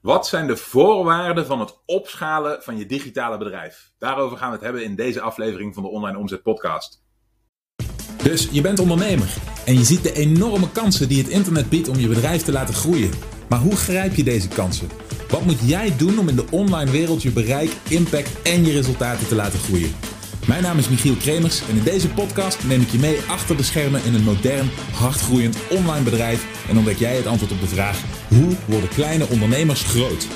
Wat zijn de voorwaarden van het opschalen van je digitale bedrijf? Daarover gaan we het hebben in deze aflevering van de Online Omzet Podcast. Dus je bent ondernemer en je ziet de enorme kansen die het internet biedt om je bedrijf te laten groeien. Maar hoe grijp je deze kansen? Wat moet jij doen om in de online wereld je bereik, impact en je resultaten te laten groeien? Mijn naam is Michiel Kremers en in deze podcast neem ik je mee achter de schermen in een modern, hardgroeiend online bedrijf en ontdek jij het antwoord op de vraag: hoe worden kleine ondernemers groot?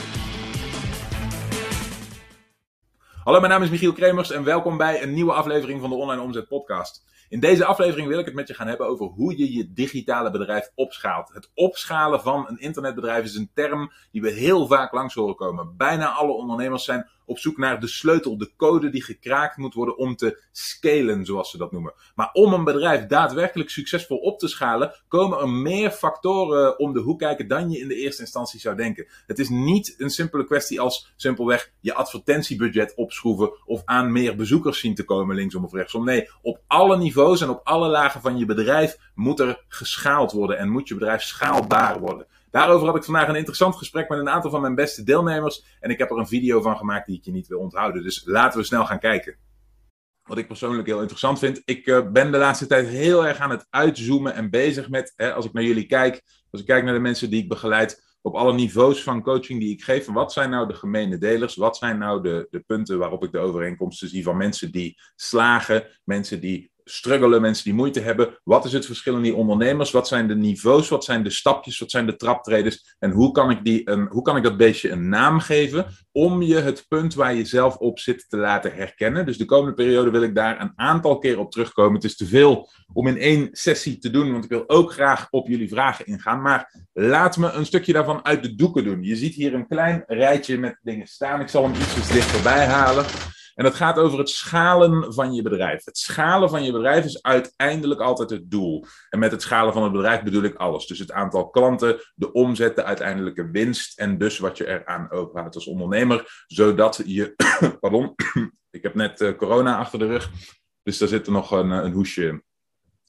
Hallo, mijn naam is Michiel Kremers en welkom bij een nieuwe aflevering van de Online Omzet Podcast. In deze aflevering wil ik het met je gaan hebben over hoe je je digitale bedrijf opschaalt. Het opschalen van een internetbedrijf is een term die we heel vaak langs horen komen. Bijna alle ondernemers zijn op zoek naar de sleutel, de code die gekraakt moet worden om te scalen, zoals ze dat noemen. Maar om een bedrijf daadwerkelijk succesvol op te schalen, komen er meer factoren om de hoek kijken dan je in de eerste instantie zou denken. Het is niet een simpele kwestie als simpelweg je advertentiebudget opschroeven of aan meer bezoekers zien te komen, linksom of rechtsom. Nee, op alle niveaus en op alle lagen van je bedrijf moet er geschaald worden en moet je bedrijf schaalbaar worden. Daarover had ik vandaag een interessant gesprek met een aantal van mijn beste deelnemers. En ik heb er een video van gemaakt die ik je niet wil onthouden. Dus laten we snel gaan kijken. Wat ik persoonlijk heel interessant vind. Ik uh, ben de laatste tijd heel erg aan het uitzoomen en bezig met, hè, als ik naar jullie kijk, als ik kijk naar de mensen die ik begeleid, op alle niveaus van coaching die ik geef. Wat zijn nou de gemene delers? Wat zijn nou de, de punten waarop ik de overeenkomsten zie van mensen die slagen, mensen die struggelen, mensen die moeite hebben. Wat is het verschil in die ondernemers? Wat zijn de niveaus? Wat zijn de stapjes? Wat zijn de traptreders? En hoe kan ik, die een, hoe kan ik dat beestje een naam geven om je het punt waar je zelf op zit te laten herkennen? Dus de komende periode wil ik daar een aantal keer op terugkomen. Het is te veel om in één sessie te doen, want ik wil ook graag op jullie vragen ingaan. Maar laat me een stukje daarvan uit de doeken doen. Je ziet hier een klein rijtje met dingen staan. Ik zal hem ietsjes dichterbij halen. En dat gaat over het schalen van je bedrijf. Het schalen van je bedrijf is uiteindelijk altijd het doel. En met het schalen van het bedrijf bedoel ik alles. Dus het aantal klanten, de omzet, de uiteindelijke winst en dus wat je eraan overhoudt als ondernemer. Zodat je, pardon, ik heb net uh, corona achter de rug. Dus daar zit er nog een, een, hoesje,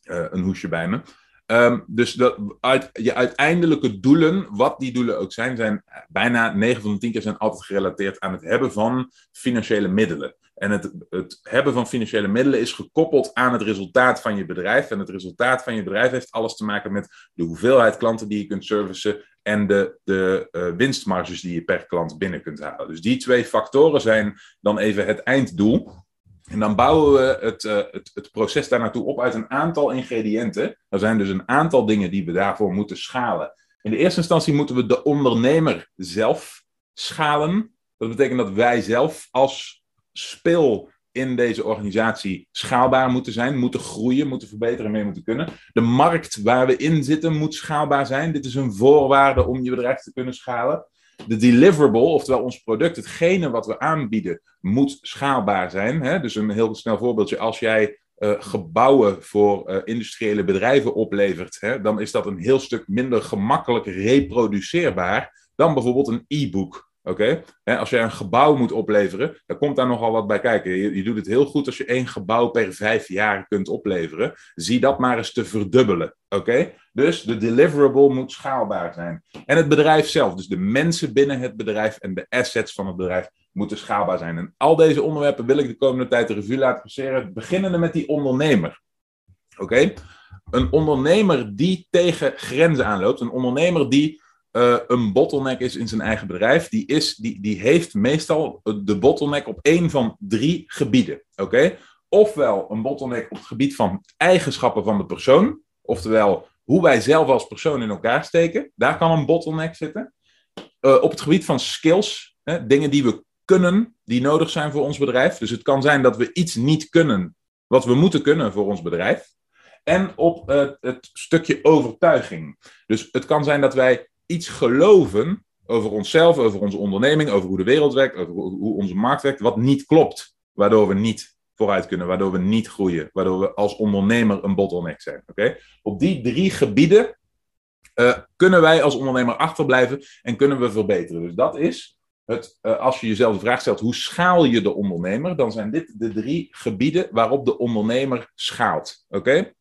uh, een hoesje bij me. Um, dus dat, uit, je uiteindelijke doelen, wat die doelen ook zijn, zijn bijna 9 van de 10 keer zijn altijd gerelateerd aan het hebben van financiële middelen. En het, het hebben van financiële middelen is gekoppeld aan het resultaat van je bedrijf. En het resultaat van je bedrijf heeft alles te maken met de hoeveelheid klanten die je kunt servicen en de, de uh, winstmarges die je per klant binnen kunt halen. Dus die twee factoren zijn dan even het einddoel. En dan bouwen we het, uh, het, het proces daar naartoe op uit een aantal ingrediënten. Er zijn dus een aantal dingen die we daarvoor moeten schalen. In de eerste instantie moeten we de ondernemer zelf schalen. Dat betekent dat wij zelf als speel in deze organisatie schaalbaar moeten zijn, moeten groeien, moeten verbeteren, mee moeten kunnen. De markt waar we in zitten moet schaalbaar zijn. Dit is een voorwaarde om je bedrijf te kunnen schalen. De deliverable, oftewel ons product, hetgene wat we aanbieden, moet schaalbaar zijn. Hè? Dus een heel snel voorbeeldje. Als jij uh, gebouwen voor uh, industriële bedrijven oplevert, hè, dan is dat een heel stuk minder gemakkelijk reproduceerbaar dan bijvoorbeeld een e-book. Oké? Als je een gebouw moet opleveren, dan komt daar nogal wat bij kijken. Je, doet het heel goed als je één gebouw per vijf jaar kunt opleveren. Zie dat maar eens te verdubbelen. Oké? Dus de deliverable moet schaalbaar zijn. En het bedrijf zelf, dus de mensen binnen het bedrijf en de assets van het bedrijf moeten schaalbaar zijn. En al deze onderwerpen wil ik de komende tijd de revue laten passeren, beginnende met die ondernemer. Oké? Een ondernemer die tegen grenzen aanloopt, een ondernemer die uh, een bottleneck is in zijn eigen bedrijf, die, is, die, die heeft meestal de bottleneck op één van drie gebieden. Oké? Ofwel een bottleneck op het gebied van eigenschappen van de persoon, oftewel hoe wij zelf als persoon in elkaar steken, daar kan een bottleneck zitten. Uh, op het gebied van skills, hè, dingen die we kunnen, die nodig zijn voor ons bedrijf. Dus het kan zijn dat we iets niet kunnen wat we moeten kunnen voor ons bedrijf. En op uh, het stukje overtuiging. Dus het kan zijn dat wij iets geloven over onszelf, over onze onderneming, over hoe de wereld werkt, over hoe onze markt werkt, wat niet klopt. Waardoor we niet vooruit kunnen, waardoor we niet groeien, waardoor we als ondernemer een bottleneck zijn. Oké? Op die drie gebieden uh, kunnen wij als ondernemer achterblijven en kunnen we verbeteren. Dus dat is het, uh, als je jezelf de vraag stelt, hoe schaal je de ondernemer? Dan zijn dit de drie gebieden waarop de ondernemer schaalt. Oké?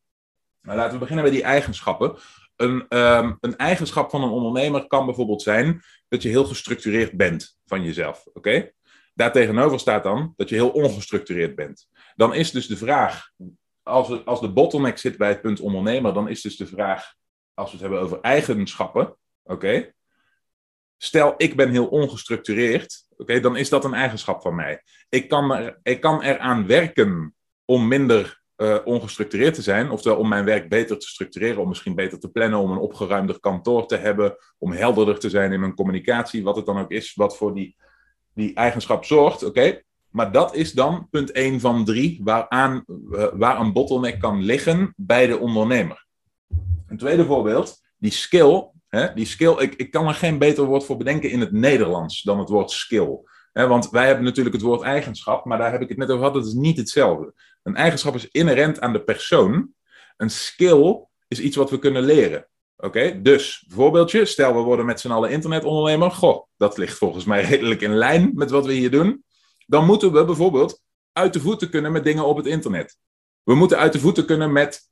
Maar laten we beginnen met die eigenschappen. Een, ehm, een eigenschap van een ondernemer kan bijvoorbeeld zijn dat je heel gestructureerd bent van jezelf. Oké? Daartegenover staat dan dat je heel ongestructureerd bent. Dan is dus de vraag, als, als de bottleneck zit bij het punt ondernemer, dan is dus de vraag, als we het hebben over eigenschappen, oké? Stel, ik ben heel ongestructureerd, oké, dan is dat een eigenschap van mij. Ik kan, er, ik kan eraan werken om minder uh, ongestructureerd te zijn, oftewel om mijn werk beter te structureren, om misschien beter te plannen, om een opgeruimder kantoor te hebben, om helderder te zijn in mijn communicatie, wat het dan ook is, wat voor die, die eigenschap zorgt, oké. Maar dat is dan punt 1 van 3, waaraan, uh, waar een bottleneck kan liggen bij de ondernemer. Een tweede voorbeeld, die skill. Hè, die skill ik, ik kan er geen beter woord voor bedenken in het Nederlands dan het woord skill. Want wij hebben natuurlijk het woord eigenschap, maar daar heb ik het net over gehad, dat is niet hetzelfde. Een eigenschap is inherent aan de persoon. Een skill is iets wat we kunnen leren. Oké, dus voorbeeldje, stel we worden met z'n allen internetondernemer. Goh, dat ligt volgens mij redelijk in lijn met wat we hier doen. Dan moeten we bijvoorbeeld uit de voeten kunnen met dingen op het internet. We moeten uit de voeten kunnen met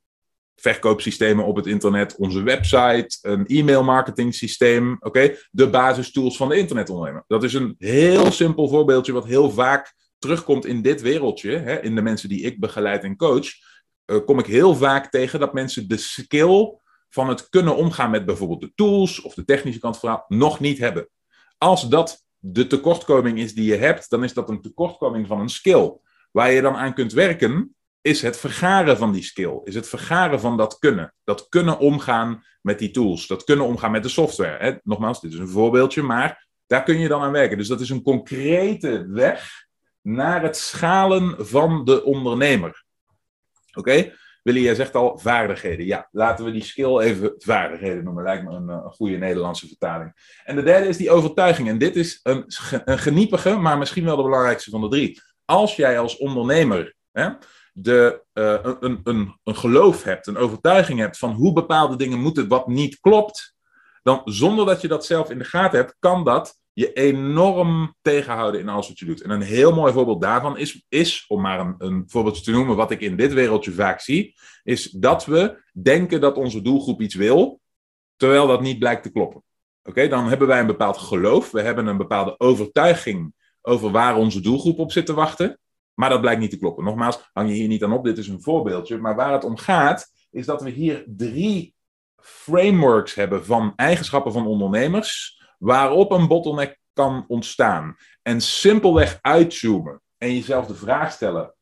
verkoopsystemen op het internet, onze website, een e-mail marketing systeem, oké, de basistools van de internetondernemer. Dat is een heel simpel voorbeeldje wat heel vaak terugkomt in dit wereldje, hè, in de mensen die ik begeleid en coach, uh, kom ik heel vaak tegen dat mensen de skill van het kunnen omgaan met bijvoorbeeld de tools of de technische kant van het nog niet hebben. Als dat de tekortkoming is die je hebt, dan is dat een tekortkoming van een skill. Waar je dan aan kunt werken, is het vergaren van die skill. Is het vergaren van dat kunnen. Dat kunnen omgaan met die tools. Dat kunnen omgaan met de software. Hè? Nogmaals, dit is een voorbeeldje, maar daar kun je dan aan werken. Dus dat is een concrete weg naar het schalen van de ondernemer. Oké? Willy, jij zegt al vaardigheden. Ja, laten we die skill even vaardigheden noemen. Lijkt me een, een goede Nederlandse vertaling. En de derde is die overtuiging. En dit is een, een geniepige, maar misschien wel de belangrijkste van de drie. Als jij als ondernemer hè, de, uh, een, een, een geloof hebt, een overtuiging hebt van hoe bepaalde dingen moeten, wat niet klopt, dan zonder dat je dat zelf in de gaten hebt, kan dat je enorm tegenhouden in alles wat je doet. En een heel mooi voorbeeld daarvan is, is om maar een, een voorbeeldje te noemen, wat ik in dit wereldje vaak zie, is dat we denken dat onze doelgroep iets wil, terwijl dat niet blijkt te kloppen. Oké, dan hebben wij een bepaald geloof, we hebben een bepaalde overtuiging over waar onze doelgroep op zit te wachten, maar dat blijkt niet te kloppen. Nogmaals, hang je hier niet aan op, dit is een voorbeeldje, maar waar het om gaat, is dat we hier drie frameworks hebben van eigenschappen van ondernemers, waarop een bottleneck kan ontstaan. En simpelweg uitzoomen en jezelf de vraag stellen: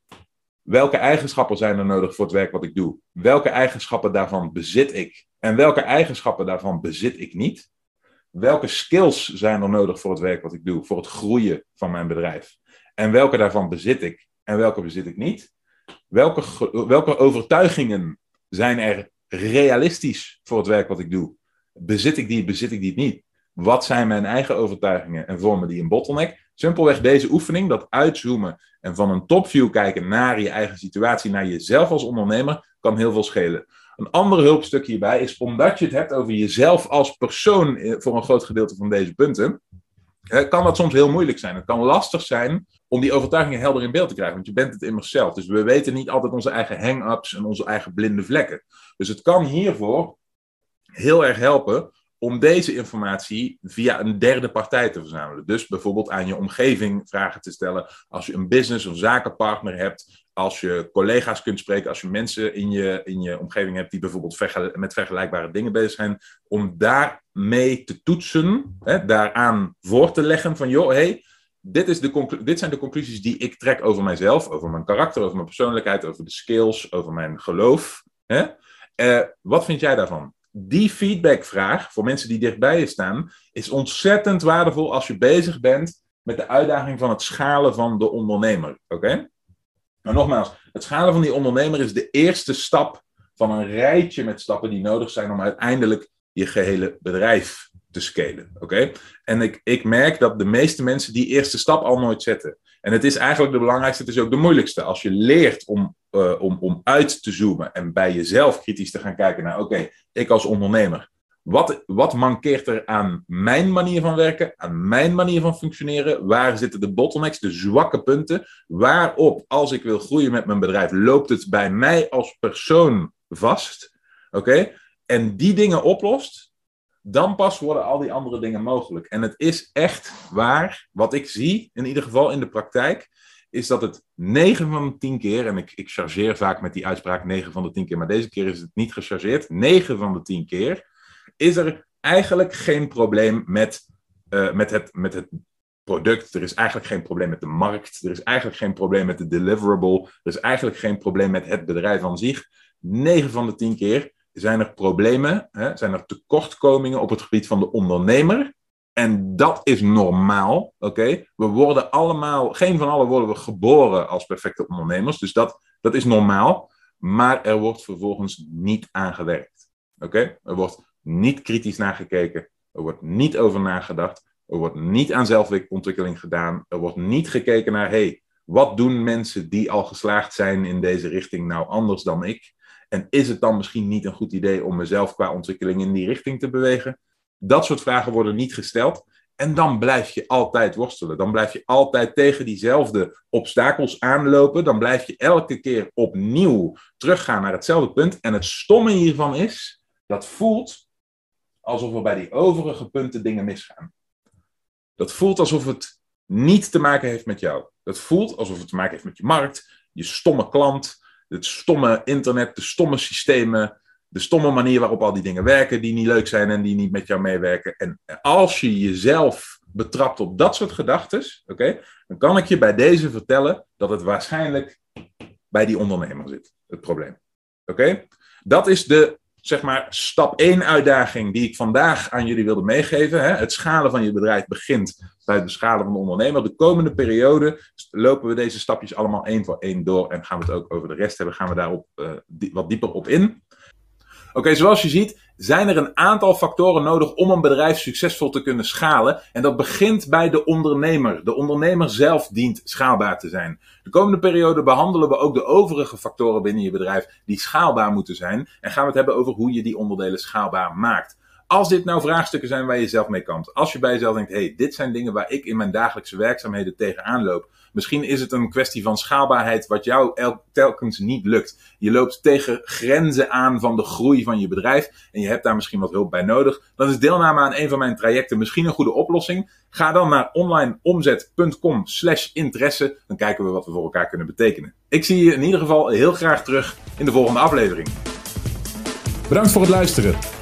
welke eigenschappen zijn er nodig voor het werk wat ik doe? Welke eigenschappen daarvan bezit ik? En welke eigenschappen daarvan bezit ik niet? Welke skills zijn er nodig voor het werk wat ik doe, voor het groeien van mijn bedrijf? En welke daarvan bezit ik en welke bezit ik niet? Welke, welke overtuigingen zijn er realistisch voor het werk wat ik doe? Bezit ik die, bezit ik die niet? Wat zijn mijn eigen overtuigingen en vormen die een bottleneck? Simpelweg deze oefening, dat uitzoomen en van een topview kijken naar je eigen situatie, naar jezelf als ondernemer, kan heel veel schelen. Een ander hulpstuk hierbij is omdat je het hebt over jezelf als persoon eh, voor een groot gedeelte van deze punten, kan dat soms heel moeilijk zijn. Het kan lastig zijn om die overtuigingen helder in beeld te krijgen, want je bent het immers zelf. Dus we weten niet altijd onze eigen hang-ups en onze eigen blinde vlekken. Dus het kan hiervoor heel erg helpen om deze informatie via een derde partij te verzamelen. Dus bijvoorbeeld aan je omgeving vragen te stellen. Als je een business- of zakenpartner hebt, als je collega's kunt spreken, als je mensen in je, in je omgeving hebt die bijvoorbeeld met vergelijkbare dingen bezig zijn, om daarmee te toetsen, hè, daaraan voor te leggen van joh, hey, dit, dit zijn de conclusies die ik trek over mijzelf, over mijn karakter, over mijn persoonlijkheid, over de skills, over mijn geloof. Hè? Uh, wat vind jij daarvan? Die feedbackvraag voor mensen die dichtbij je staan, is ontzettend waardevol als je bezig bent met de uitdaging van het schalen van de ondernemer. Oké? Maar nogmaals, het schalen van die ondernemer is de eerste stap van een rijtje met stappen die nodig zijn om uiteindelijk je gehele bedrijf te scalen. Oké? En ik, ik merk dat de meeste mensen die eerste stap al nooit zetten. En het is eigenlijk de belangrijkste, het is ook de moeilijkste. Als je leert om, uh, om, om uit te zoomen en bij jezelf kritisch te gaan kijken naar, oké, ik als ondernemer, wat, wat mankeert er aan mijn manier van werken, aan mijn manier van functioneren? Waar zitten de bottlenecks, de zwakke punten? Waarop, als ik wil groeien met mijn bedrijf, loopt het bij mij als persoon vast? Oké? en die dingen oplost, dan pas worden al die andere dingen mogelijk. En het is echt waar, wat ik zie, in ieder geval in de praktijk, is dat het 9 van de 10 keer, en ik, ik chargeer vaak met die uitspraak 9 van de 10 keer, maar deze keer is het niet gechargeerd, 9 van de 10 keer is er eigenlijk geen probleem met, uh, met, het, met het product. Er is eigenlijk geen probleem met de markt. Er is eigenlijk geen probleem met de deliverable. Er is eigenlijk geen probleem met het bedrijf aan zich. 9 van de 10 keer zijn er problemen, hè, zijn er tekortkomingen op het gebied van de ondernemer. En dat is normaal, oké? We worden allemaal, geen van allen worden we geboren als perfecte ondernemers. Dus dat, dat is normaal. Maar er wordt vervolgens niet aangewerkt. Oké? Er wordt niet kritisch nagekeken. Er wordt niet over nagedacht. Er wordt niet aan zelfontwikkeling gedaan. Er wordt niet gekeken naar, hey, wat doen mensen die al geslaagd zijn in deze richting nou anders dan ik? En is het dan misschien niet een goed idee om mezelf qua ontwikkeling in die richting te bewegen? Dat soort vragen worden niet gesteld. En dan blijf je altijd worstelen. Dan blijf je altijd tegen diezelfde obstakels aanlopen. Dan blijf je elke keer opnieuw teruggaan naar hetzelfde punt. En het stomme hiervan is, dat voelt alsof er bij die overige punten dingen misgaan. Dat voelt alsof het niet te maken heeft met jou. Dat voelt alsof het te maken heeft met je markt, je stomme klant, het stomme internet, de stomme systemen, de stomme manier waarop al die dingen werken die niet leuk zijn en die niet met jou meewerken. En als je jezelf betrapt op dat soort gedachten, oké, dan kan ik je bij deze vertellen dat het waarschijnlijk bij die ondernemer zit, het probleem. Oké? Dat is de zeg maar, stap 1 uitdaging die ik vandaag aan jullie wilde meegeven. Hè? Het schalen van je bedrijf begint bij het beschalen van de ondernemer. De komende periode lopen we deze stapjes allemaal één voor één door en gaan we het ook over de rest hebben. Gaan we daarop uh, wat dieper op in. Oké, zoals je ziet zijn er een aantal factoren nodig om een bedrijf succesvol te kunnen schalen. En dat begint bij de ondernemer. De ondernemer zelf dient schaalbaar te zijn. De komende periode behandelen we ook de overige factoren binnen je bedrijf die schaalbaar moeten zijn. En gaan we het hebben over hoe je die onderdelen schaalbaar maakt. Als dit nou vraagstukken zijn waar je zelf mee kampt. Als je bij jezelf denkt, hey, dit zijn dingen waar ik in mijn dagelijkse werkzaamheden tegenaan loop. Misschien is het een kwestie van schaalbaarheid wat jou telkens niet lukt. Je loopt tegen grenzen aan van de groei van je bedrijf en je hebt daar misschien wat hulp bij nodig. Dan is deelname aan een van mijn trajecten misschien een goede oplossing. Ga dan naar onlineomzet.com slash interesse. Dan kijken we wat we voor elkaar kunnen betekenen. Ik zie je in ieder geval heel graag terug in de volgende aflevering. Bedankt voor het luisteren.